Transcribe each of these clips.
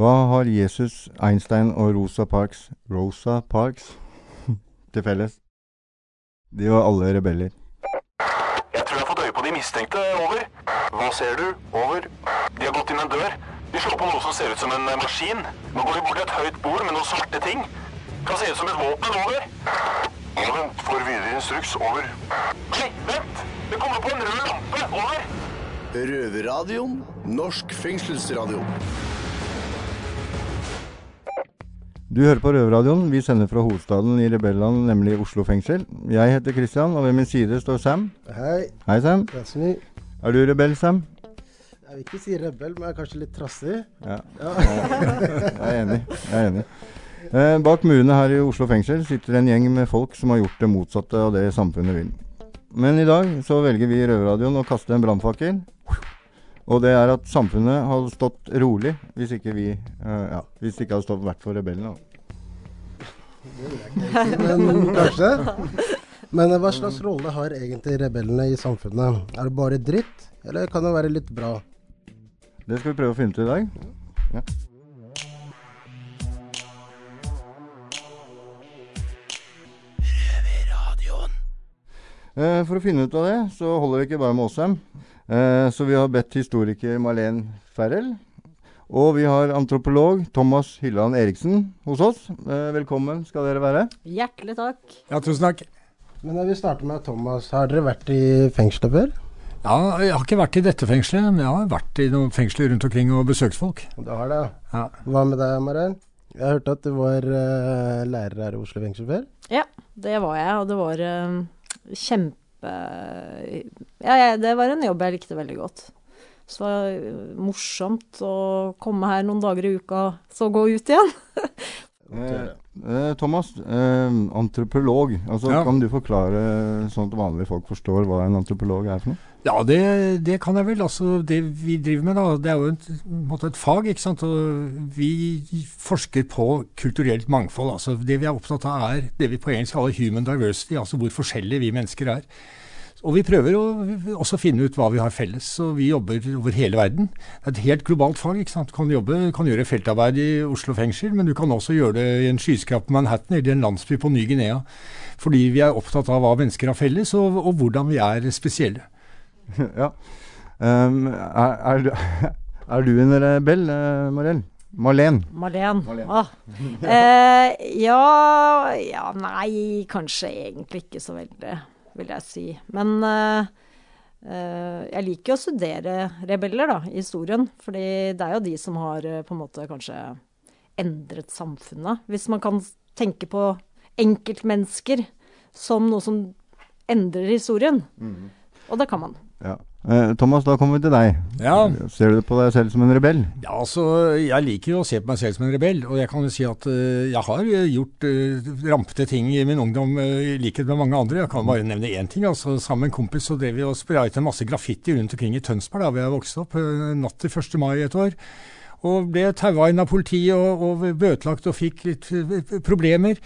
Hva har Jesus, Einstein og Rosa Parks Rosa Parks til felles? De var alle rebeller. Jeg tror jeg har fått øye på de mistenkte. Over. Hva ser du? Over. De har gått inn en dør. De slår på noe som ser ut som en eh, maskin. Nå går de bort til et høyt bord med noen svarte ting. Kan se ut som et våpen. Over. Ja, vent. Får videre instruks. Over. Nei, vent! Det kommer på en rød lampe. Over. Røverradioen. Norsk fengselsradio. Du hører på Røverradioen. Vi sender fra hovedstaden i rebelland, nemlig Oslo fengsel. Jeg heter Christian, og ved min side står Sam. Hei, Hei, Sam. Krasny. Er du rebell, Sam? Jeg vil ikke si rebell, men jeg er kanskje litt trassig. Ja. Jeg er enig. Jeg er enig. Eh, bak murene her i Oslo fengsel sitter en gjeng med folk som har gjort det motsatte av det samfunnet vil. Men i dag så velger vi i Røverradioen å kaste en brannfakkel. Og det er at samfunnet hadde stått rolig hvis ikke vi uh, ja, hvis det ikke hadde stått vært for rebellene. da. Men kanskje. Men hva slags rolle har egentlig rebellene i samfunnet? Er det bare dritt, eller kan det være litt bra? Det skal vi prøve å finne ut i dag. Ja. Eh, For å finne ut av det, så holder vi ikke bare med. Eh, Så vi har bedt historiker Malene Ferrell. Og vi har antropolog Thomas Hylland Eriksen hos oss. Eh, Velkommen skal dere være. Hjertelig takk. Ja, tusen takk. Men jeg vil starte med Thomas. Har dere vært i fengselet før? Ja, jeg har ikke vært i dette fengselet, men jeg har vært i noen fengsler rundt omkring og besøkt folk. Du har det? Ja. Hva med deg, Maren? Jeg har hørt at du var uh, lærer her i Oslo fengsel før. Ja, det var jeg, og det var uh, kjempe Ja, ja det var en jobb jeg likte veldig godt. Så det var eh, morsomt å komme her noen dager i uka, så gå ut igjen. Eh, eh, Thomas, eh, antropolog. Altså, Ja. Kan du forklare sånn at vanlige folk forstår hva en antropolog er for noe? Ja, det, det kan jeg vel. Altså, det vi driver med, da, det er jo en måte et fag. ikke sant? Og vi forsker på kulturelt mangfold. altså Det vi er opptatt av, er det vi på engelsk kaller human diversity, altså hvor forskjellige vi mennesker er. Og vi prøver å også finne ut hva vi har felles. Så vi jobber over hele verden. Det er et helt globalt fag. ikke sant? Du kan, jobbe, kan gjøre feltarbeid i Oslo fengsel, men du kan også gjøre det i en skyskraper på Manhattan eller i en landsby på Ny-Guinea. Fordi vi er opptatt av hva mennesker har felles, og, og hvordan vi er spesielle. ja. Um, er, er, du, er du en rebell, uh, Marell? Marlen? Marlen. Marlen. Ah. Eh, ja Ja, nei, kanskje egentlig ikke så veldig, vil jeg si. Men eh, eh, jeg liker jo å studere rebeller, da, i historien. Fordi det er jo de som har eh, på en måte kanskje endret samfunnet. Hvis man kan tenke på enkeltmennesker som noe som endrer historien. Og det kan man. Ja. Eh, Thomas, da kommer vi til deg. Ja. Ser du på deg selv som en rebell? Ja, altså, Jeg liker jo å se på meg selv som en rebell, og jeg kan jo si at eh, jeg har eh, gjort rampete ting i min ungdom i likhet med mange andre. Jeg kan bare nevne én ting. altså Sammen med en kompis så drev vi og sprayet en masse graffiti rundt omkring i Tønsberg, da vi har vokste opp, natt til 1. mai et år. Og ble taua inn av politiet og, og bøtelagt og fikk litt problemer.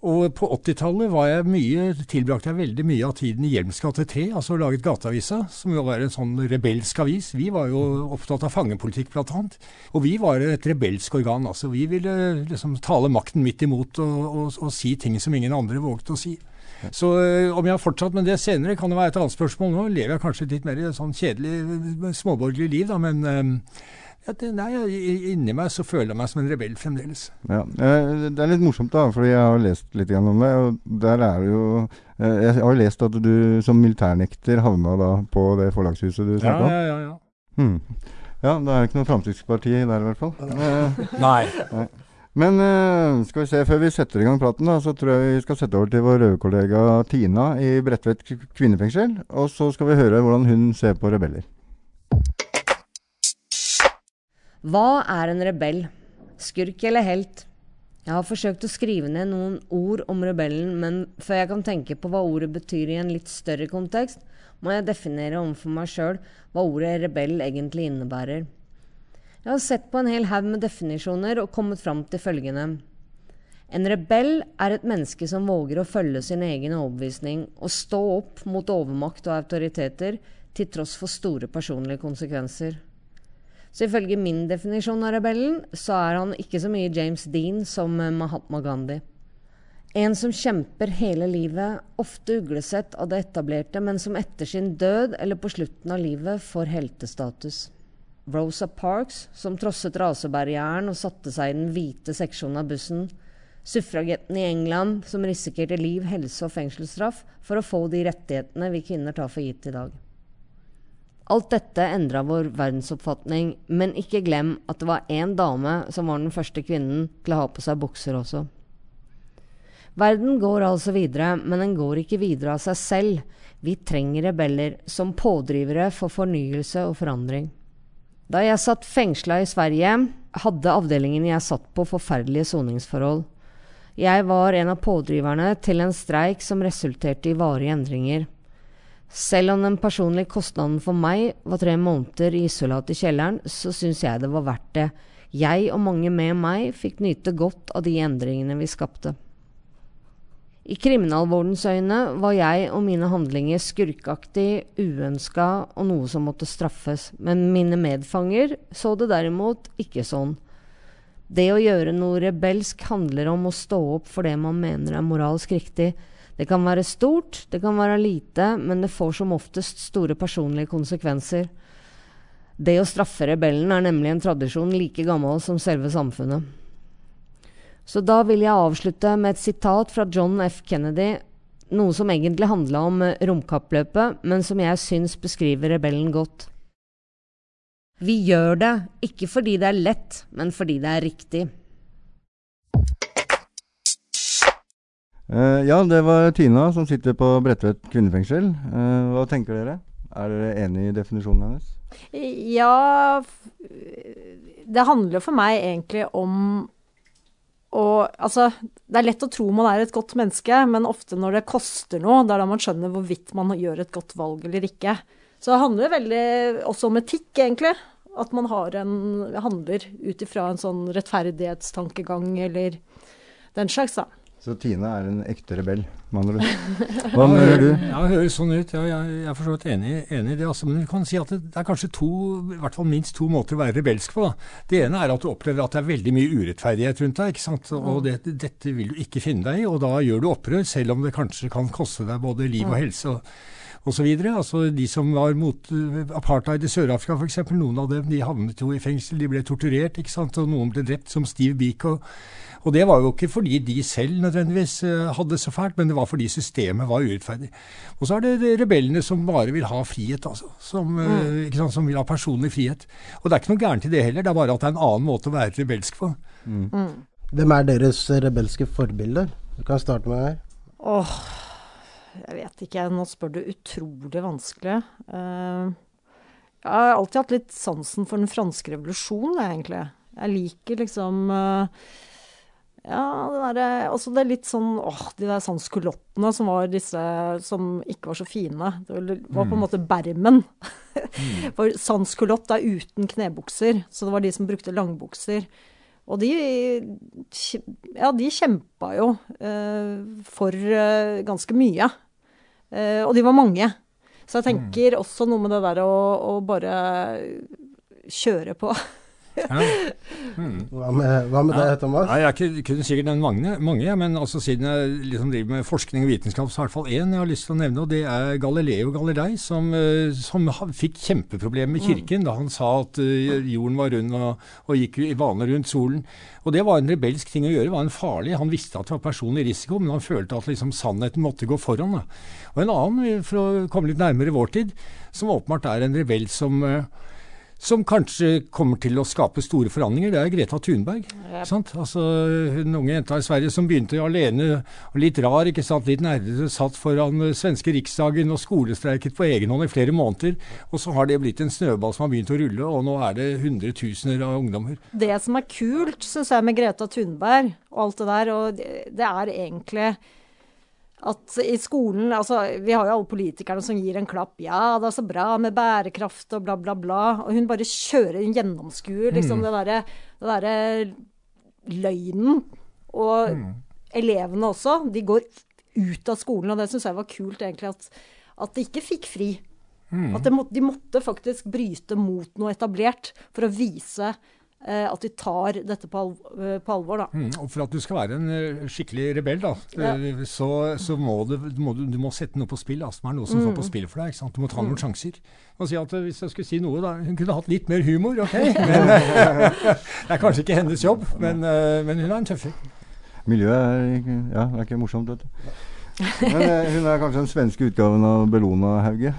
Og på 80-tallet var jeg mye, tilbrakte jeg veldig mye av tiden i Hjelms gate 3, altså laget Gateavisa, som jo var en sånn rebelsk avis. Vi var jo opptatt av fangepolitikk, blant annet. Og vi var et rebelsk organ. altså Vi ville liksom tale makten midt imot og, og, og si ting som ingen andre våget å si. Så øh, om jeg har fortsatt med det senere, kan det være et annet spørsmål. Nå lever jeg kanskje litt mer i et sånn kjedelig småborgerlig liv, da, men øh, det, nei, inni meg så føler jeg meg som en rebell fremdeles. Ja. Eh, det er litt morsomt, da, fordi jeg har lest litt om det. Og der er det jo eh, Jeg har lest at du som militærnekter havna da på det forlagshuset du Ja, snakka om. ja, ja, ja. Hmm. Ja, det er ikke noe Fremskrittsparti der i hvert fall. Nei. Men eh, skal vi se, før vi setter i gang praten, da, så tror jeg vi skal sette over til vår røde kollega Tina i Bredtvet kvinnefengsel. Og så skal vi høre hvordan hun ser på rebeller. Hva er en rebell? Skurk eller helt? Jeg har forsøkt å skrive ned noen ord om rebellen, men før jeg kan tenke på hva ordet betyr i en litt større kontekst, må jeg definere overfor meg sjøl hva ordet rebell egentlig innebærer. Jeg har sett på en hel haug med definisjoner og kommet fram til følgende. En rebell er et menneske som våger å følge sin egen overbevisning og stå opp mot overmakt og autoriteter til tross for store personlige konsekvenser. Så ifølge min definisjon av rebellen, så er han ikke så mye James Dean som eh, Mahatma Gandhi. En som kjemper hele livet, ofte uglesett av det etablerte, men som etter sin død eller på slutten av livet får heltestatus. Rosa Parks, som trosset rasebarrieren og satte seg i den hvite seksjonen av bussen. Suffragetten i England, som risikerte liv, helse og fengselsstraff for å få de rettighetene vi kvinner tar for gitt i dag. Alt dette endra vår verdensoppfatning, men ikke glem at det var én dame som var den første kvinnen til å ha på seg bukser også. Verden går altså videre, men den går ikke videre av seg selv. Vi trenger rebeller som pådrivere for fornyelse og forandring. Da jeg satt fengsla i Sverige, hadde avdelingen jeg satt på forferdelige soningsforhold. Jeg var en av pådriverne til en streik som resulterte i varige endringer. Selv om den personlige kostnaden for meg var tre måneder isolat i kjelleren, så syns jeg det var verdt det. Jeg og mange med meg fikk nyte godt av de endringene vi skapte. I kriminalvårdens øyne var jeg og mine handlinger skurkaktig, uønska og noe som måtte straffes, men mine medfanger så det derimot ikke sånn. Det å gjøre noe rebelsk handler om å stå opp for det man mener er moralsk riktig. Det kan være stort, det kan være lite, men det får som oftest store personlige konsekvenser. Det å straffe rebellen er nemlig en tradisjon like gammel som selve samfunnet. Så da vil jeg avslutte med et sitat fra John F. Kennedy, noe som egentlig handla om eh, romkappløpet, men som jeg syns beskriver rebellen godt. Vi gjør det ikke fordi det er lett, men fordi det er riktig. Eh, ja, det var Tina som sitter på Bredtvet kvinnefengsel. Uh, hva tenker dere? Er dere enig i definisjonen hennes? Ja Det handler for meg egentlig om å Altså, det er lett å tro man er et godt menneske, men ofte når det koster noe, det er da man skjønner hvorvidt man gjør et godt valg eller ikke. Så det handler veldig også om etikk, egentlig. At man en, handler ut ifra en sånn rettferdighetstankegang eller den slags, da. Så Tina er en ekte rebell, ord. Hva mener du? Ja, det høres sånn ut. Ja, jeg, jeg er for så vidt enig, enig, i det. Altså, men du kan si at det, det, er kanskje to, i hvert fall minst to måter å være rebelsk på. Da. Det ene er at du opplever at det er veldig mye urettferdighet rundt deg. ikke sant? Og det, dette vil du ikke finne deg i, og da gjør du opprør, selv om det kanskje kan koste deg både liv og helse. og osv. Altså, de som var mot uh, apartheid i Sør-Afrika f.eks., noen av dem de havnet jo i fengsel, de ble torturert, ikke sant? og noen ble drept, som Steve Biko. Og det var jo ikke fordi de selv nødvendigvis uh, hadde det så fælt, men det var fordi systemet var urettferdig. Og så er det rebellene som bare vil ha frihet, altså. Som, mm. sant, som, vil ha personlig frihet. Og det er ikke noe gærent i det heller, det er bare at det er en annen måte å være rebelsk på. Mm. Mm. Hvem er deres rebelske forbilder? Du kan starte med her. Åh, jeg vet ikke. Nå spør du utrolig vanskelig. Uh, jeg har alltid hatt litt sansen for den franske revolusjonen, egentlig. Jeg liker liksom uh, ja, det derre Også det er litt sånn åh, de der sanskulottene som var disse som ikke var så fine. Det var på en mm. måte bermen. mm. For sanskulott er uten knebukser, så det var de som brukte langbukser. Og de, ja, de kjempa jo eh, for eh, ganske mye. Eh, og de var mange. Så jeg tenker mm. også noe med det der å, å bare kjøre på. Ja. Mm. Hva med, hva med ja. deg, Thomas? Ja, jeg kunne sikkert nevnt mange, mange ja, men altså, siden jeg liksom driver med forskning og vitenskap, så er det i hvert fall én jeg har lyst til å nevne, og det er Galileo Galilei, som, eh, som fikk kjempeproblemer med kirken mm. da han sa at uh, jorden var rund og, og gikk i bane rundt solen. Og det var en rebelsk ting å gjøre. det var en farlig. Han visste at det var personlig risiko, men han følte at liksom, sannheten måtte gå foran. Da. Og en annen, for å komme litt nærmere vår tid, som åpenbart er en rebell som uh, som kanskje kommer til å skape store forandringer, det er Greta Thunberg. Yep. Altså, Hun unge jenta i Sverige som begynte alene, og litt rar, ikke sant, litt nerdete, satt foran svenske riksdagen og skolestreiket på egen hånd i flere måneder. Og så har det blitt en snøball som har begynt å rulle, og nå er det hundretusener av ungdommer. Det som er kult, syns jeg, med Greta Thunberg og alt det der, og det, det er egentlig at i skolen altså Vi har jo alle politikerne som gir en klapp. 'Ja, det er så bra med bærekraft', og bla, bla, bla. Og hun bare kjører, hun gjennomskuer liksom mm. det derre der løgnen. Og mm. elevene også. De går ut av skolen, og det syns jeg var kult, egentlig. At, at de ikke fikk fri. Mm. At de, måtte, de måtte faktisk bryte mot noe etablert for å vise at de tar dette på, alv eh, på alvor, da. Mm, og For at du skal være en eh, skikkelig rebell, da, Ja. eh, så, så må, du, må du, du må sette noe på spill. Da, som er noe som står på spill for deg. ikke sant? Du må ta noen sjanser. Og si at eh, Hvis jeg skulle si noe, da Hun kunne hatt litt mer humor, OK? Men, eh, det er kanskje ikke hennes jobb, men, eh, men hun er en tøffing. Miljøet er ja, er ikke morsomt, vet du. Men eh, hun er kanskje den svenske utgaven av Bellona-Hauge.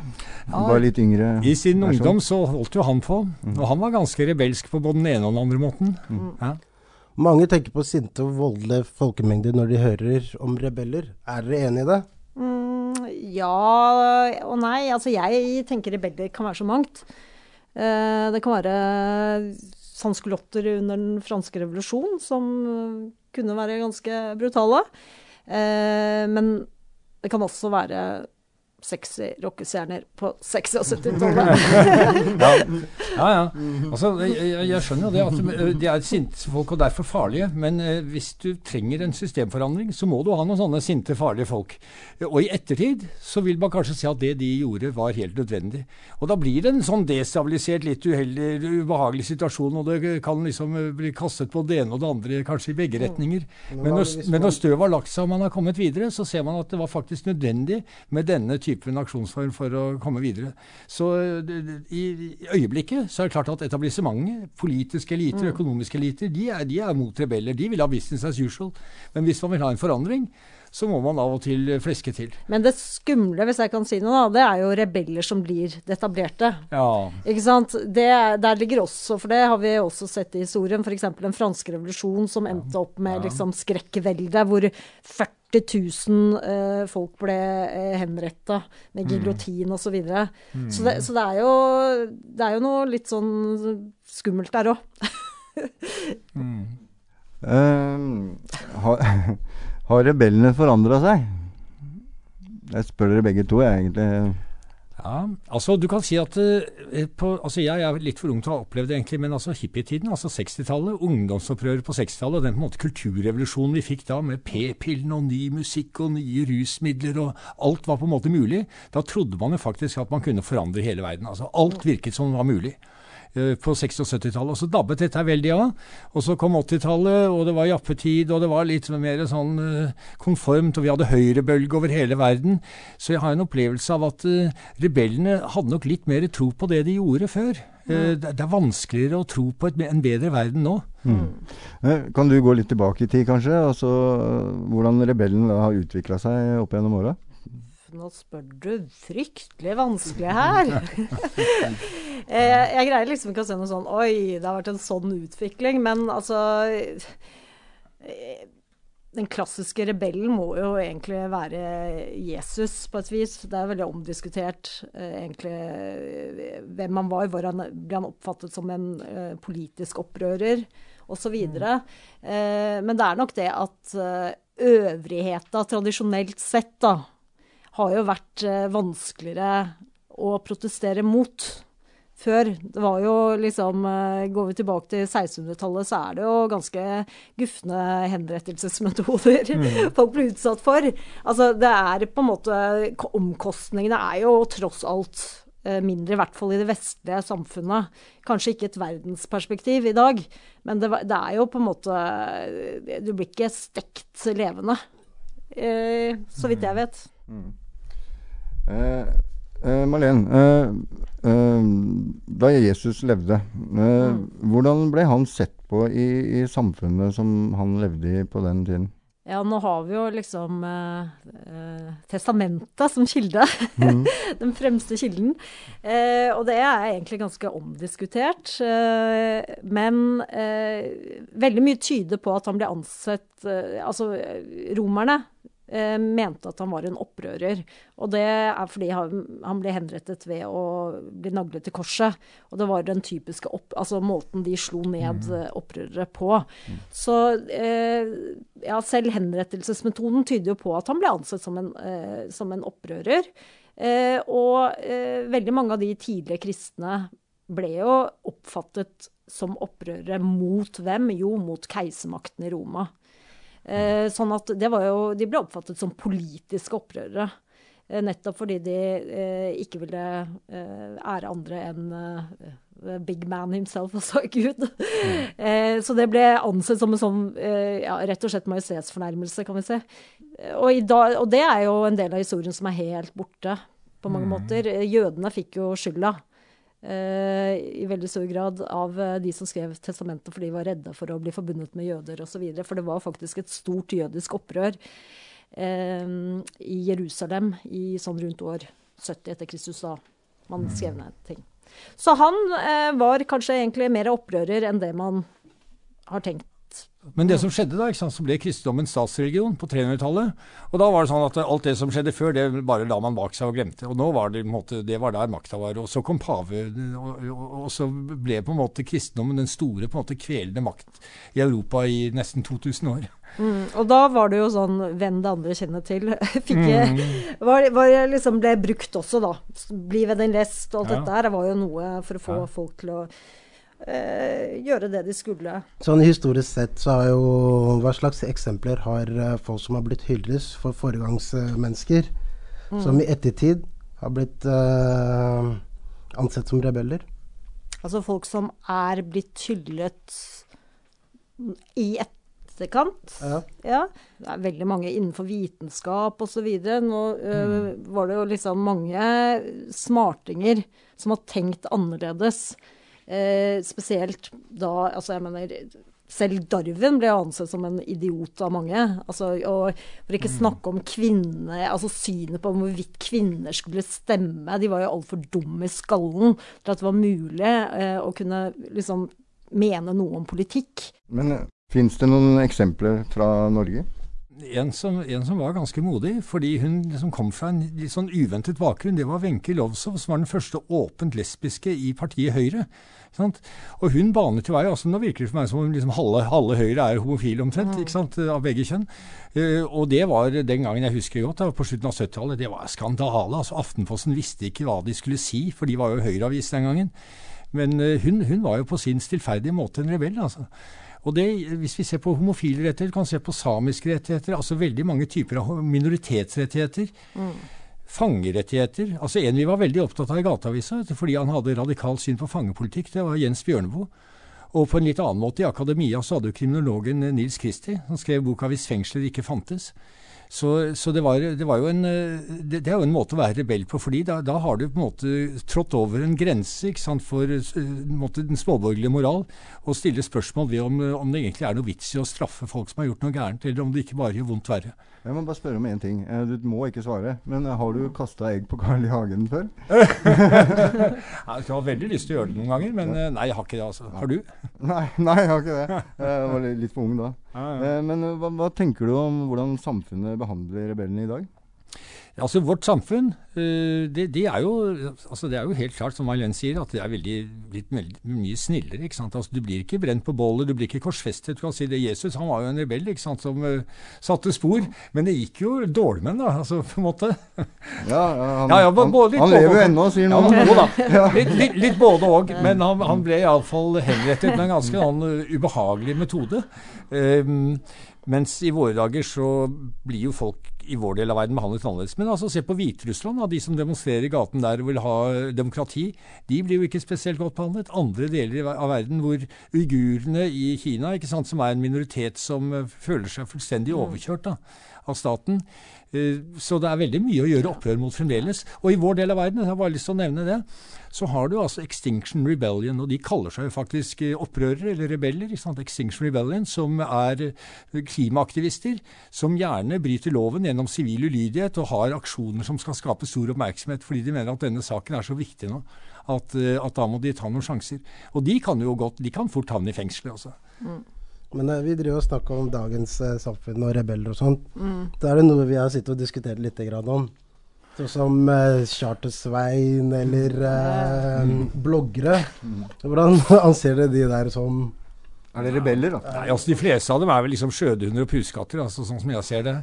Bare litt yngre. I sin versjon. ungdom så holdt jo han på, og han var ganske rebelsk på både den ene og den andre måten. Ja. Mange tenker på sinte og voldelige folkemengder når de hører om rebeller. Er dere enig i det? Mm, ja og nei. Altså, jeg tenker rebeller kan være så mangt. Eh, det kan være sanskulotter under den franske revolusjon som kunne være ganske brutale. Eh, men det kan også være sexy rockestjerner på 60- og 70-tallet. Ja, ja. Altså, jeg, jeg- skjønner jo det at eh, de er sinte folk og derfor farlige, men eh, hvis du trenger en systemforandring, så må du ha noen sånne sinte, farlige folk. Og i ettertid så vil man kanskje si at det de gjorde var helt nødvendig. Og da blir det en sånn destabilisert, litt uheldig, ubehagelig situasjon, og det kan liksom eh, bli kastet på det ene og det andre, kanskje i begge retninger. Men når, men når støvet har lagt seg og man har kommet videre, så ser man at det var faktisk nødvendig med denne typen aksjonsform for å komme videre. Så eh, i, øyeblikket så er det klart at etablissementet, politiske eliter, økonomiske eliter, de er, de er mot rebeller. De vil ha business as usual. Men hvis man vil ha en forandring, så må man av og til fleske til. Men det skumle, hvis jeg kan si noe, da, det er jo rebeller som blir det etablerte. Ja. Ikke sant? Det, er- der ligger også, for det har vi også sett i historien, f.eks. den franske revolusjon som endte opp med liksom skrekkveldet, hvor 40 000 eh, folk ble eh, henretta med giljotin osv. Så, videre. så, det, så det, er jo, det er jo noe litt sånn skummelt der òg. Eh, har, har rebellene forandra seg? Jeg spør dere begge to, jeg, egentlig. Ja, altså du kan si at eh, på, altså Jeg er litt for ung til å ha opplevd det, egentlig, men altså hippietiden, altså 60-tallet, ungdomsopprøret på 60-tallet, og den på en måte kulturrevolusjonen vi fikk da, med p-pillen og ny musikk og nye rusmidler, og alt var på en måte mulig, da trodde man jo faktisk at man kunne forandre hele verden. Altså Alt virket som det var mulig på 60- og 70-tallet. Og så dabbet dette veldig av. Og så kom 80-tallet, og det var jappetid, og det var litt mer sånn eh, konformt, og vi hadde høyrebølge over hele verden. Så jeg har en opplevelse av at eh, rebellene hadde nok litt mer tro på det de gjorde før. Eh, det, det er vanskeligere å tro på et, en bedre verden nå. Mm. Kan du gå litt tilbake i tid, kanskje? Altså, eh, hvordan rebellen da har utvikla seg opp gjennom åra? Nå spør du fryktelig vanskelig her. eh, jeg greier liksom ikke å se noe sånn Oi, det har vært en sånn utvikling. Men altså eh, Den klassiske rebellen må jo egentlig være Jesus, på et vis. Det er veldig omdiskutert eh, egentlig hvem han var. Hvor han ble han oppfattet som en politisk opprører, osv. Eh, men det er nok det at øvrigheta tradisjonelt sett, da har jo vært vanskeligere å protestere mot før. Det var jo liksom eh, Går vi tilbake til 1600-tallet, så er det jo ganske gufne henrettelsesmetoder folk blir utsatt for. Altså, det er på en måte Omkostningene er jo tross alt eh, mindre, i hvert fall i det vestlige samfunnet. Kanskje ikke et verdensperspektiv i dag, men det, det er jo på en måte Du blir ikke stekt levende. Eh, så vidt jeg vet. Eh, eh, Malene, eh, eh, da Jesus levde, mm. hvordan ble han sett på i, i samfunnet som han levde i på den tiden? Ja, nå har vi jo liksom eh, eh, testamentet som kilde. Den fremste kilden. Eh, og det er egentlig ganske omdiskutert. Eh, men eh, veldig mye tyder på at han ble ansett eh, Altså, eh, romerne eh, mente at han var en opprører. Og det er fordi han, han ble henrettet ved å bli naglet til korset. Og det var den typiske opp, altså måten de slo ned mm. opprørere på. Så eh, ja, selv henrettelsesmetoden tyder jo på at han ble ansett som en, eh, som en opprører. Eh, og eh, veldig mange av de tidlige kristne ble jo oppfattet som opprørere mot hvem? Jo, mot keisermakten i Roma. Eh, sånn at det var jo, De ble oppfattet som politiske opprørere. Eh, nettopp fordi de eh, ikke ville eh, ære andre enn eh, big man himself, altså Gud. Eh, så det ble ansett som en sånn ja, rett og slett majestetsfornærmelse, kan vi si. Og, dag, og det er jo en del av historien som er helt borte, på mange måter. Eh, Jødene fikk jo skylda. Eh, I veldig stor grad av eh, de som skrev testamentet fordi de var redde for å bli forbundet med jøder osv. For det var faktisk et stort jødisk opprør eh, i Jerusalem i sånn rundt år 70 etter Kristus da man skrev ned ting. Så han var kanskje egentlig mer opprører enn det man har tenkt. Men det som skjedde da, sant, så ble kristendommen statsreligion på 300-tallet. Og da var det sånn at alt det som skjedde før, det bare la man bak seg og glemte. Og nå var det, på en måte, det var der makta var. Og så kom pave, og, og, og så ble på en måte kristendommen den store på en måte kvelende makt i Europa i nesten 2000 år. Mm, og da var det jo sånn 'venn det andre kjenner til'. Fikk, var, var liksom ble brukt også, da. Bli ved den lest og alt Ja. dette her var jo noe for å få Ja. folk til å eh, gjøre det de skulle. Sånn historisk sett så har jo Hva slags eksempler har eh, folk som har blitt hyllet for foregangsmennesker, som i ettertid har blitt eh, ansett som rebeller? Altså folk som er blitt hyllet i etterkant. Ja. Ja. Det er veldig mange innenfor vitenskap osv. Nå øh, var det jo liksom mange smartinger som har tenkt annerledes. Eh, spesielt da Altså, jeg mener selv Darwin ble ansett som en idiot av mange. Altså, og for ikke snakke om kvinner Altså synet på hvorvidt kvinner skulle stemme. De var jo altfor dumme i skallen til at det var mulig eh, å kunne liksom mene noe om politikk. Men uh, fins det noen eksempler fra Norge? En som, en som var ganske modig, fordi hun liksom kom fra en litt sånn uventet bakgrunn, det var Wenche Lovsov, som var den første åpent lesbiske i partiet Høyre. Sant? Og hun banet til vei. altså Nå virker det for meg som om liksom halve, halve Høyre er homofile omtrent, ikke sant, av begge kjønn. Uh, og det var den gangen jeg husker godt, da, på slutten av 70-tallet, det var skandale. altså Aftenposten visste ikke hva de skulle si, for de var jo Høyre-avis den gangen. Men uh, hun, hun var jo på sin stillferdige måte en rebell, altså. Og det, Hvis vi ser på homofile rettigheter, kan se på samiske rettigheter, altså veldig mange typer av minoritetsrettigheter. Fangerettigheter. altså En vi var veldig opptatt av i Gateavisa, fordi han hadde radikalt syn på fangepolitikk, det var Jens Bjørneboe. Og på en litt annen måte, i akademia så hadde jo kriminologen Nils Kristi, som skrev boka 'Hvis fengsler ikke fantes'. Så, så det, var, det, var en, eh, det, er jo en måte å være rebell på, fordi da, da har du på en måte trådt over en grense sant, for eh, en måte, den småborgerlige moral, og stille spørsmål ved om, eh, om det egentlig er noe vits i å straffe folk som har gjort noe gærent, eller om det ikke bare gjør vondt verre. Jeg må bare spørre om én ting. Eh, Du må ikke svare, men eh, har du kasta egg på Carl I. Hagen før? Jeg har veldig lyst til å gjøre det noen ganger, men eh, nei, jeg har ikke det. altså. Har du? Nei, nei, jeg har ikke det. Jeg var litt for ung da. Men hva, hva tenker du om hvordan samfunnet behandler rebellene i dag? Altså Vårt samfunn, eh, det, det, er jo, altså det er jo helt klart, som Marlene sier, at det er veldig, blitt mye snillere. ikke sant? Altså Du blir ikke brent på bålet, du blir ikke korsfestet. du kan si det. Jesus han var jo en rebell ikke sant, som uh, satte spor, men det gikk jo dårlig med ham, da. altså på en måte. Ja, han, Ja, ja, han, både han lever jo ennå, sier noen. Ja, da. Litt, litt, litt både òg. Men han, han ble iallfall henrettet med en ganske sånn uh, ubehagelig metode. Um, mens i våre dager så blir jo folk i vår del av verden behandlet annerledes. Men altså se på Hviterussland, de som demonstrerer i gaten der og vil ha demokrati. De blir jo ikke spesielt godt behandlet. Andre deler av verden hvor uigurene i Kina, ikke sant, som er en minoritet som uh, føler seg fullstendig overkjørt da, av staten. Eh, Så det er veldig mye å gjøre opprør mot fremdeles. Og i vår del av verden, jeg har bare lyst til å nevne det, så har du altså Extinction Rebellion, og de kaller seg jo faktisk eh, opprørere, eller rebeller. ikke sant? Extinction Rebellion, som er eh, klimaaktivister, som gjerne bryter loven gjennom sivil ulydighet og har aksjoner som skal skape stor oppmerksomhet, fordi de mener at denne saken er så viktig nå at, eh, at da må de ta noen sjanser. Og de kan jo godt, de kan fort havne i fengselet, altså. Men eh, vi driver og snakker om dagens eh, samfunn og rebeller og sånn. Da er det noe vi har sittet og diskutert litt grann om. Sånn som eh, Charter-Svein eller eh, bloggere. Hvordan anser dere de der som Er det rebeller, da? Nei, altså De fleste av dem er vel liksom skjødehunder og puskatter, altså, sånn som jeg ser det.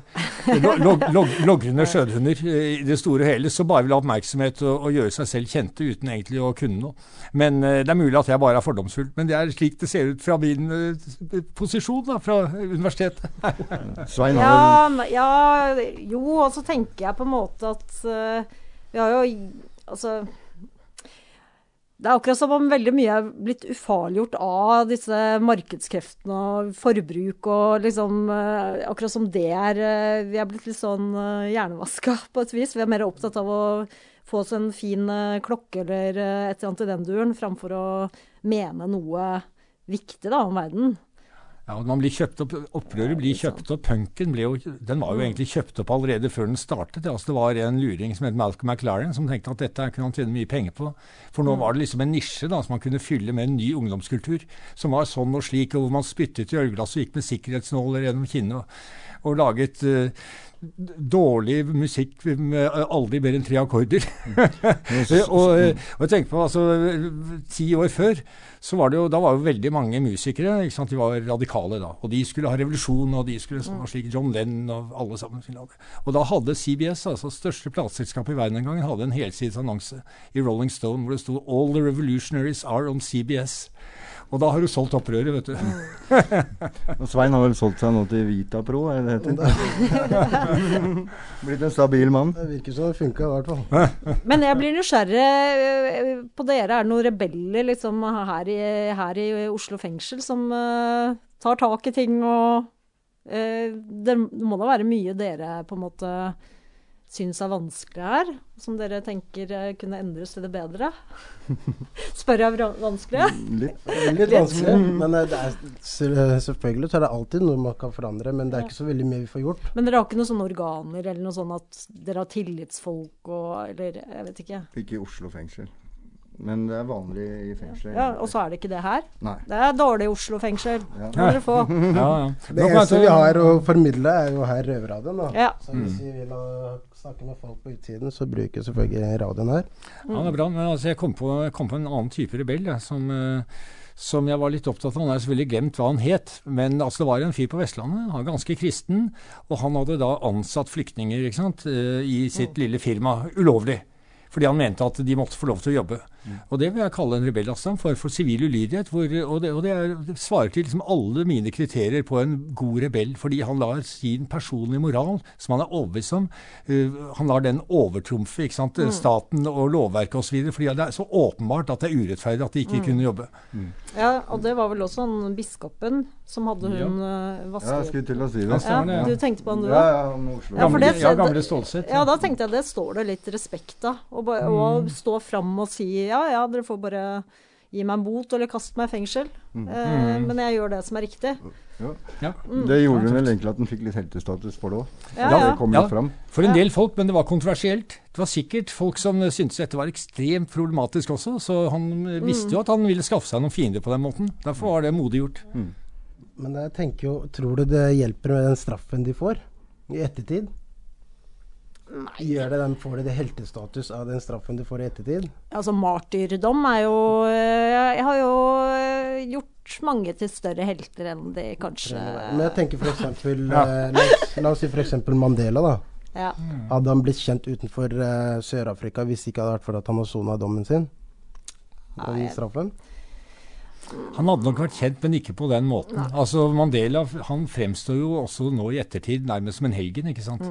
Log, log, log, logrende skjødehunder eh, i det store og hele, så bare vil ha oppmerksomhet og, og gjøre seg selv kjente uten egentlig å kunne noe. Men eh, det er mulig at jeg bare er fordomsfull. Men det er slik det ser ut fra min eh, posisjon da, fra universitetet. Svein har Ja, ja, jo, og så tenker jeg på en måte at uh, vi har jo Altså Det er akkurat som om veldig mye er blitt ufarliggjort av disse markedskreftene og forbruk og liksom eh, Akkurat som det er eh, Vi er blitt litt sånn uh, hjernevaska på et vis. Vi er mer opptatt av å få oss en fin eh, klokke eller eh, et eller annet i den duren, framfor å mene noe viktig da, om verden. Ja, og man blir kjøpt opp, Opprøret blir kjøpt opp. Punken ble jo, den var jo egentlig kjøpt opp allerede før den startet. Altså, det var en luring som het Malcolm McLaren som tenkte at dette kunne han tjene mye penger på. For nå var det liksom en nisje da, som man kunne fylle med en ny ungdomskultur. Som var sånn og slik, og hvor man spyttet i ølglass og gikk med sikkerhetsnåler gjennom kinnet. Og, og laget uh, dårlig musikk med aldri mer enn tre akkorder. og, eh, og jeg tenker på, altså, Ti år før så var det jo, da var jo veldig mange musikere ikke sant, de var radikale da. Og de skulle ha revolusjon, og de skulle sånn og slik. John Lennon og alle sammen. Og da hadde CBS, altså største plateselskapet i verden den gangen, hadde en helsidesannonse i Rolling Stone hvor det sto 'All the revolutionaries are on CBS'. Og da har du solgt opprøret, vet du. Og Svein har vel solgt seg nå til Vitapro, er det det heter? Blitt en stabil mann. Det virker som det funka i hvert fall. Men jeg blir nysgjerrig eh, på dere. Er det noen rebeller liksom, her, i, her i Oslo fengsel som uh, tar tak i ting og uh, Det må da være mye dere på en måte syns er vanskelig her, som dere tenker eh, kunne endres til det bedre? Spør jeg vra- vanskelig? Litt. Litt vanskelig, men eh, det er, selvfølgelig så er det alltid noe man kan forandre, men det er ikke så veldig mye vi får gjort. Men dere har ikke noen sånne organer eller noe sånn at dere har tillitsfolk og Eller jeg vet ikke. Ikke i Oslo fengsel. Men det er vanlig i fengsel. Ja, Og så er det ikke det her? Nei. Det er dårlig Oslo fengsel. Ja. Det. Ja, ja. Det eneste vi har å formidle, er jo her Røverradioen. Ja. Så hvis vi vil snakke med folk på utsiden, så bruker vi selvfølgelig radioen her. Ja, det er bra. Men altså, jeg kom på, jeg kom på en annen type rebell jeg, som, eh, som jeg var litt opptatt av. Han har selvfølgelig glemt hva han het. Men altså, det var en fyr på Vestlandet, han var ganske kristen. Og han hadde da ansatt flyktninger ikke sant, eh, i sitt lille firma ulovlig. Fordi han mente at de måtte få lov til å jobbe. Og det vil jeg kalle en rebell, altså. En form for sivil ulydighet. Hvor, og det, og det, er, det svarer til liksom alle mine kriterier på en god rebell. Fordi han lar sin personlige moral, som han er overbevist om, uh, han lar den overtrumfe ikke sant, staten og lovverket osv. Fordi det er så åpenbart at det er urettferdig at de ikke kunne jobbe. Ja, og det var vel også han biskopen som hadde hun ja. Ja, jeg skulle til å si det. Ja, ja. du tenkte på han du Ja, òg? ja, om Oslo. Ja, Gamle, det- ja, gamle Stålsett. Ja, da tenkte jeg det står det litt respekt av. Å å stå fram og si ja, ja, dere får bare gi meg en bot eller kaste meg i fengsel. Eh, men jeg gjør det som er riktig. Ja. Det gjorde vel egentlig at den fikk litt heltestatus for det òg. Ja, ja. Ja. For en del folk, men det var kontroversielt. Det var sikkert folk som syntes dette var ekstremt problematisk også, så han visste jo at han ville skaffe seg noen fiender på den måten. Derfor var det modig gjort. Men jeg tenker jo, tror du det hjelper med den straffen de får i ettertid? Gjør det den, Får det, det heltestatus av den straffen du får i ettertid? Altså, martyrdom er jo eh, Jeg har jo eh, gjort mange til større helter enn de kanskje Men jeg tenker f.eks. ja. la, oss- la oss si f.eks. Mandela. da. ja. Hadde han blitt kjent utenfor uh, Sør-Afrika hvis det ikke hadde vært for at han har sona dommen sin? Den Nei, straffen? Han hadde nok vært kjent, men ikke på den måten. Altså Mandela han fremstår jo også nå i ettertid nærmest som en helgen, ikke sant.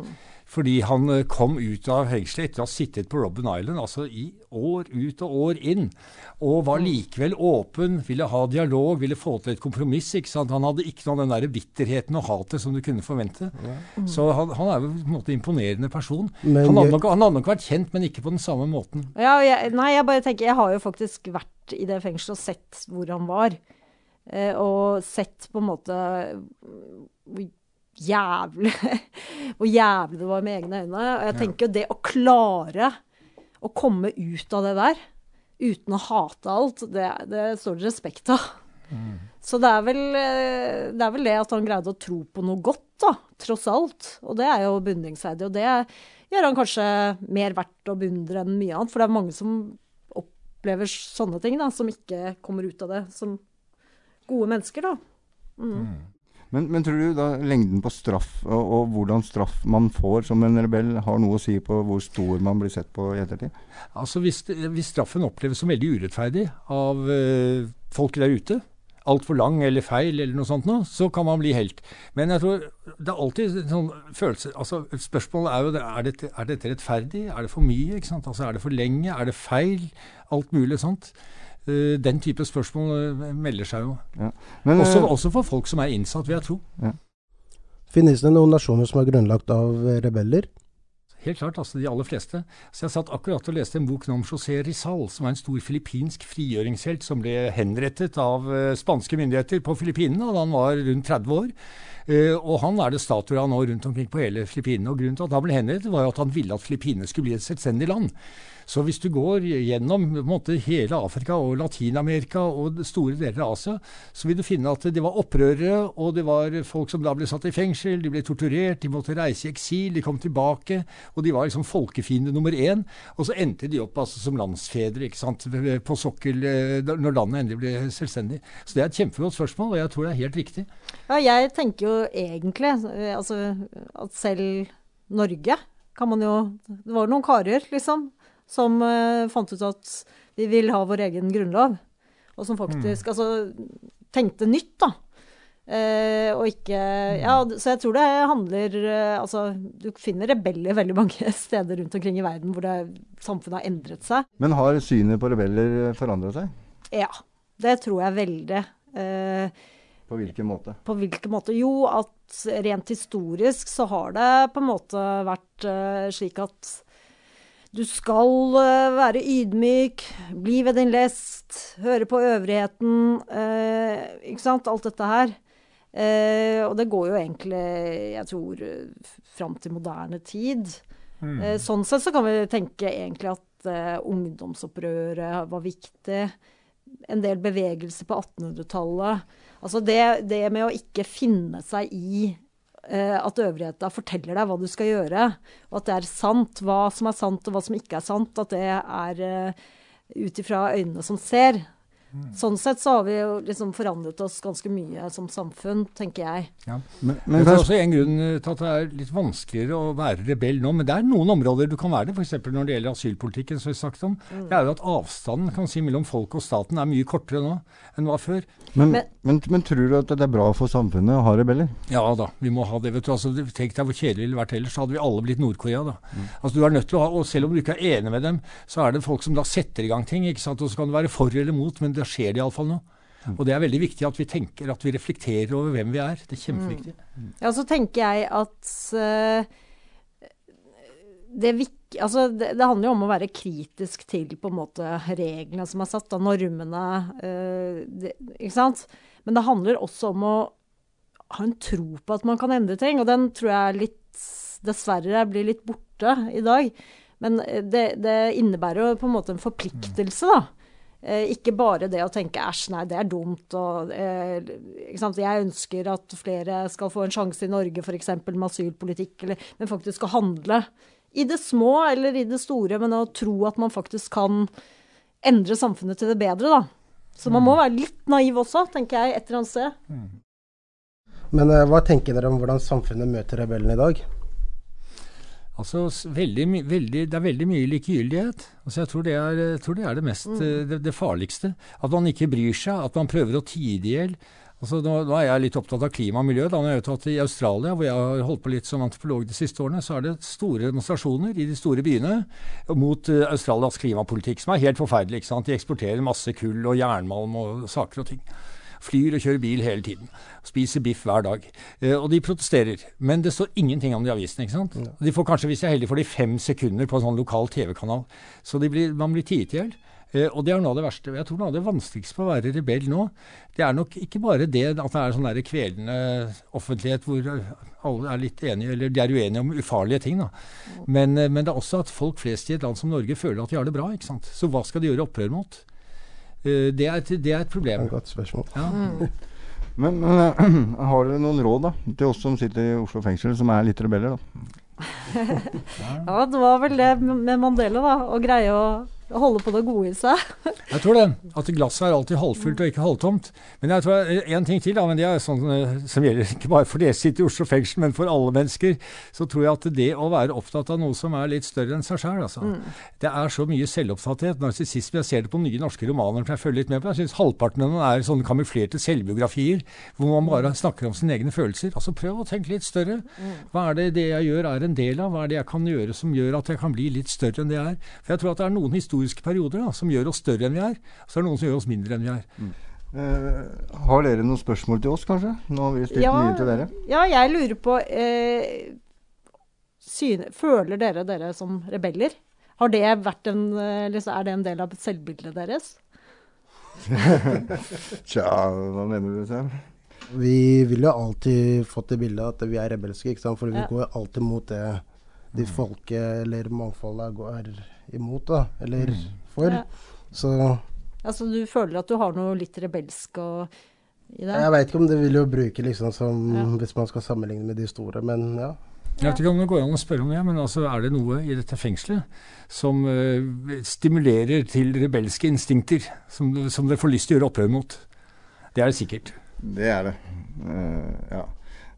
Fordi han eh, kom ut av fengselet etter å ha sittet på Robben Island altså i år ut og år inn. Og var likevel åpen, ville ha dialog, ville få til et kompromiss. ikke sant? Han hadde ikke noe av den der bitterheten og hatet som du kunne forvente. Så han, han er jo på en måte en imponerende person. Men han, hadde nok, han hadde nok vært kjent, men ikke på den samme måten. Ja, jeg, nei, jeg bare tenker Jeg har jo faktisk vært i det fengselet og sett hvor han var. Eh, og sett på en måte jævlig Hvor jævlig det var med egne øyne. Og jeg tenker jo det å klare å komme ut av det der uten å hate alt, det, det står det respekt av. Så det er, vel, det er vel det at han greide å tro på noe godt, da, tross alt. Og det er jo beundringsverdig. Og det gjør han kanskje mer verdt å beundre enn mye annet. For det er mange som opplever sånne ting, da, som ikke kommer ut av det. Som gode mennesker, da. Men, men tror du da lengden på straff og, og hvordan straff man får som en rebell, har noe å si på hvor stor man blir sett på i ettertid? Altså hvis, hvis straffen oppleves som veldig urettferdig av øh, folk der ute, altfor lang eller feil eller noe sånt noe, så kan man bli helt. Men jeg tror det er alltid sånn følelse altså Spørsmålet er jo er, dette, er dette rettferdig? Er det for mye? ikke sant? Altså Er det for lenge? Er det feil? Alt mulig sånt. Eh, den type spørsmål eh, melder seg jo. Ja. Men, Også, eh, også for folk som er innsatt, vil jeg tro. Finnes det noen nasjoner som er grunnlagt av rebeller? Helt klart, altså de aller fleste. Så Jeg satt akkurat og leste en bok om José Rizal, som var en stor filippinsk frigjøringshelt som ble henrettet av uh, spanske myndigheter på Filippinene da han var rundt 30 år. Uh, og han er det statuer av nå rundt omkring på hele Filippinene. Og grunnen til at han ble henrettet, var jo at han ville at Filippinene skulle bli et selvstendig land. Så hvis du går gjennom måte, hele Afrika og Latin-Amerika og store deler av Asia, så vil du finne at det var opprørere, og det var folk som da ble satt i fengsel, de ble torturert, de måtte reise i eksil, de kom tilbake, og de var liksom folkefiende nummer én. Og så endte de opp altså som landsfedre ikke sant, på sokkel eh, når landet endelig ble selvstendig. Så det er et kjempegodt spørsmål, og jeg tror det er helt riktig. Ja, jeg tenker jo egentlig eh, altså, at selv Norge kan man jo Det var noen karer, liksom, som eh, fant ut at vi vil ha vår egen grunnlov. Og som faktisk altså, tenkte nytt, da. Eh, og ikke Ja, så jeg tror det handler eh, Altså, du finner rebeller veldig mange steder rundt omkring i verden hvor det, samfunnet har endret seg. men har synet på rebeller forandra seg? Ja, det tror jeg veldig. Eh, På hvilken måte? På hvilken måte? Jo, at rent historisk så har det på en måte vært eh, slik at du skal eh, være ydmyk, bli ved din lest, høre på øvrigheten, eh, ikke sant? Alt dette her. Eh, og det går jo egentlig, jeg tror, fram til moderne tid. Eh, sånn sett så kan vi tenke egentlig at eh, ungdomsopprøret var viktig. En del bevegelse på 1800-tallet. Altså det, det med å ikke finne seg i at øvrigheta forteller deg hva du skal gjøre, og at det er sant, hva som er sant og hva som ikke er sant, at det er eh, ut ifra øynene som ser. Sånn sett så har vi jo liksom forandret oss ganske mye som samfunn, tenker jeg. Ja. Men, Men det er også en grunn til at det er litt vanskeligere å være rebell nå. Men det er noen områder du kan være det, f.eks. når det gjelder asylpolitikken. som vi snakket om. Det er jo at avstanden kan si, mellom folk og staten er mye kortere nå enn var før. men, men- men, men tror du at det er bra for samfunnet å ha rebeller? Ja da, vi må ha det. vet du. Altså, tenk deg hvor kjedelig det ville vært ellers. Så hadde vi alle blitt Nord-Korea. da. Altså, du er nødt til å ha, og Selv om du ikke er enig med dem, så er det folk som da setter i gang ting. ikke sant? Og Så kan du være for eller mot, men det skjer det iallfall nå. Og det er veldig viktig at vi tenker, at vi reflekterer over hvem vi er. Det er kjempeviktig. Ja, så tenker jeg at uh, det, altså det, det handler jo om å være kritisk til på en måte reglene som er satt, da, normene. Uh, det, ikke sant? Men det handler også om å ha en tro på at man kan endre ting, og den tror jeg litt, dessverre blir litt borte i dag. Men eh, det, det innebærer jo på en måte en forpliktelse, da. Eh, ikke bare det å tenke æsj, nei, det er dumt. Og, eh, ikke sant? Jeg ønsker at flere skal få en sjanse i Norge, f.eks. med asylpolitikk, eller, men faktisk å handle. I det små eller i det store, men å tro at man faktisk kan endre samfunnet til det bedre, da. Så man må være litt naiv også, tenker jeg, et eller annet sted. Men eh, hva tenker dere om hvordan samfunnet møter rebellene i dag? Altså, veldig, veldig, Det er veldig mye likegyldighet. Altså, jeg tror det er, jeg tror det, er det, mest, mm. det, det farligste. At man ikke bryr seg, at man prøver å tie det i hjel. Altså, nå, nå er jeg litt opptatt av klima og miljø. Da når jeg vet at I Australia, hvor jeg har holdt på litt som antropolog de siste årene, så er det store demonstrasjoner i de store byene mot uh, Australias klimapolitikk, som er helt forferdelig. De eksporterer masse kull og jernmalm og saker og ting. Flyr og kjører bil hele tiden. Spiser biff hver dag. Eh, og de protesterer. Men det står ingenting om det i avisen. ikke sant? De får kanskje, hvis jeg er heldig, får de fem sekunder på en sånn lokal TV-kanal. Så de blir, man blir tiet i hjel. Eh, og det er noe av det verste. Jeg tror noe av det vanskeligste på å være rebell nå, det er nok ikke bare det at det er sånn der kvelende offentlighet hvor alle er litt enige, eller de er uenige om ufarlige ting, da. Men, eh, men det er også at folk flest i et land som Norge føler at de har det bra. ikke sant? Så hva skal de gjøre opprør mot? Eh, det, er, et- det er et Det er problem. et godt spørsmål. Ja. Men, men eh, har dere noen råd da, til oss som sitter i Oslo fengsel, som er litt rebeller? da? Ja, det var vel det med Mandela, da. Å greie å holde på det gode i seg. Jeg tror det. At glasset er alltid halvfullt og ikke halvtomt. Men jeg tror en ting til, da, men det er sånn eh, som gjelder ikke bare for dere som sitter i Oslo fengsel, men for alle mennesker. Så tror jeg at det å være opptatt av noe som er litt større enn seg sjøl, altså. Det er så mye selvopptatthet, narsissisme. Jeg ser det på nye norske romaner som jeg følger litt med på. Jeg syns halvparten av dem er sånne kamuflerte selvbiografier hvor man bare snakker om sine egne følelser. Altså prøv å tenke litt større. Hva er det det jeg gjør er en del av? Hva er det jeg kan gjøre som gjør at jeg kan bli litt større enn det jeg er? For jeg tror at det er noen historiske perioder da, som gjør oss større enn vi er. Så er det noen som gjør oss mindre enn vi er. Eh, har dere noen spørsmål til oss, kanskje? Nå har vi stilt Ja. mye til dere. Ja, jeg lurer på eh, syne, Føler dere dere som rebeller? Har det vært en, eller så er det en del av selvbildet deres? Tja, hva mener du, Sam? Vi vil jo alltid fått det bildet at vi er rebelske, ikke sant? for vi Ja. går alltid mot det de folke, eller mangfoldet går imot, da. Eller for. Ja. Så Altså du føler at du har noe litt rebelsk og, i det? jeg veit ikke om det vil jo bruke liksom som Ja. Hvis man skal sammenligne med de store, men ja. Jeg vet ikke om det går an å spørre om det, men altså, er det noe i dette fengselet som uh, stimulerer til rebelske instinkter, som, som dere får lyst til å gjøre opprør mot? Det er det sikkert. Det er det. Uh, ja.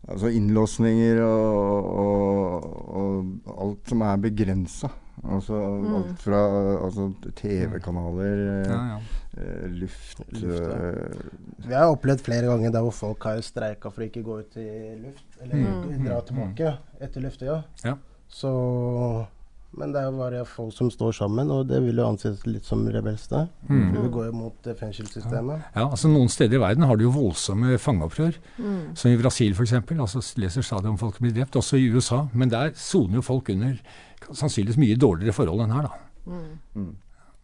Altså innlåsninger og, og, og alt som er begrensa. Altså alt fra altså, TV-kanaler, Ja, ja. eh, luft, Luft, ja. eh, Vi har opplevd flere ganger der hvor folk har streika for å ikke gå ut i luft, eller dra tilbake etter luftøya. Ja. Så Men det er jo bare folk som står sammen, og det vil jo anses litt som rebelsk, det. Mm. For vi går jo mot eh, fengselssystemet. Ja, altså Noen steder i verden har du jo voldsomme fangeopprør. Som i Brasil f.eks. Altså leser stadig om folk blir drept. Også i USA. Men der soner jo folk under sannsynligvis mye dårligere forhold enn her, da.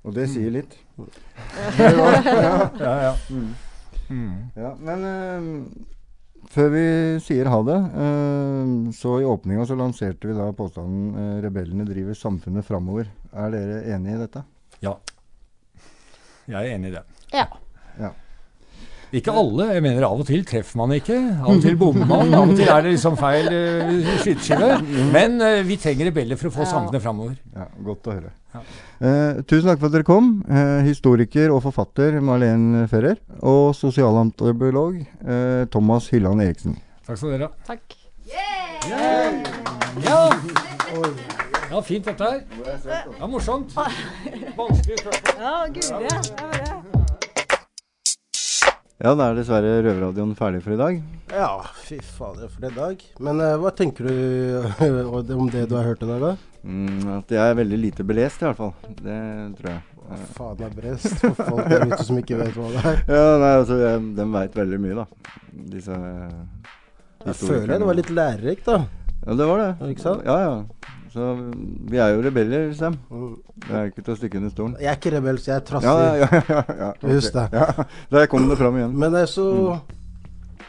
Og det sier litt. Ja, ja. Ja, men eh, før vi sier ha det, eh, så i åpninga så lanserte vi da påstanden eh, 'rebellene driver samfunnet framover'. Er dere enig i dette? ja. Jeg er enig i det. Ja. Ja. Ikke alle. Jeg mener av og til treffer man ikke. Av og til bommer man. Av og til er det liksom feil uh, skyteskive. Men uh, vi trenger rebeller for å få Ja. sangene framover. Ja, Godt å høre. Ja. Uh, tusen takk for at dere kom. Uh, historiker og forfatter Marlen Ferrer. Og sosialantropolog eh, Thomas Hylland Eriksen. Takk skal dere ha. Takk. Ja! ja, fint dette her. var morsomt. Vanskelig spørsmål. Ja, guri. Ja, det. Ja, da er dessverre Røverradioen ferdig for i dag. Ja, fy fader for en dag. Men uh, hva tenker du om det du har hørt i dag, da? Mm, at jeg er veldig lite belest, i hvert fall. Det tror jeg. Hva faen er brest for folk der ute som ikke vet hva det er? Ja, nei, altså, De veit veldig mye, da. Disse Jeg føler det var litt lærerikt, da. Ja, det var det. Ikke sant? Ja, ja. Så vi er jo rebeller, Sam. Mm. Det er ikke til å stikke under stolen. Jeg er ikke rebelsk, jeg er trassig. Ja, ja, ja, ja, ja. Husk det. Ja, Der kom det fram igjen. Men det er så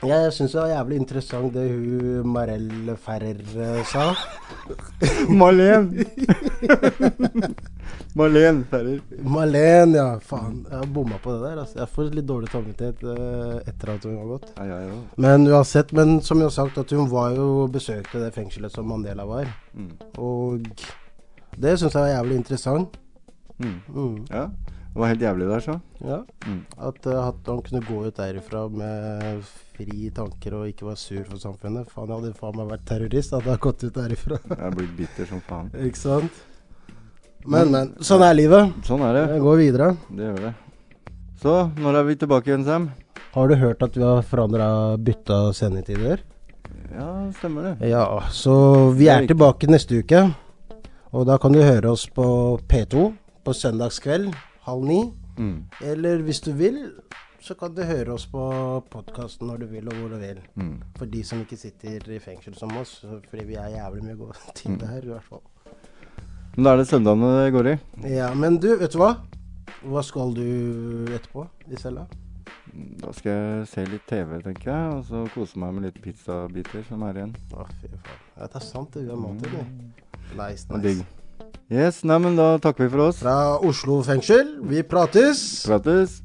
Jeg syns det var jævlig interessant det hun Marell Ferrer eh, sa. Marlen! Marlen Ferrer. Marlen, ja. Faen. Jeg har bomma på det der. Altså. Jeg får litt dårlig samvittighet eh, etter at hun har gått. Ja, ja, ja. Men uansett, men som jeg har sagt, at hun var jo besøkte det fengselet som Mandela var. Mm. Og det syns jeg var jævlig interessant. Mm. Mm. ja. Det var helt jævlig der, så. Ja. Mm. At, eh, at han kunne gå ut derifra med fri tanker og ikke være sur for samfunnet. Faen, jeg hadde faen meg vært terrorist hadde jeg gått ut derifra. Jeg er blitt bitter som faen. ikke sant? Men, men. Sånn er livet. Sånn er det. Jeg går videre. Det gjør det. Så, når er vi tilbake igjen, Sam? Har du hørt at vi har forandra bytta sendetider? Ja, stemmer det. Ja, så vi er tilbake neste uke. Og da kan du høre oss på P2 på søndagskveld halv ni. Mm. Eller hvis du vil, så kan du høre oss på podkasten når du vil og hvor du vil. Mm. For de som ikke sitter i fengsel som oss. Fordi vi er jævlig mye gode til det her, i hvert fall. Men da er det søndagene det går i. Ja, men du, vet du hva? Hva skal du etterpå i cella? Da skal jeg se litt TV, tenker jeg. Og så kose meg med litt pizzabiter som er igjen. Å, fy faen. Ja, det er sant, det. Vi har mat til det. Nice, er digg. nice. Yes, nei, men da takker vi for oss. Fra Oslo fengsel, vi prates. Prates.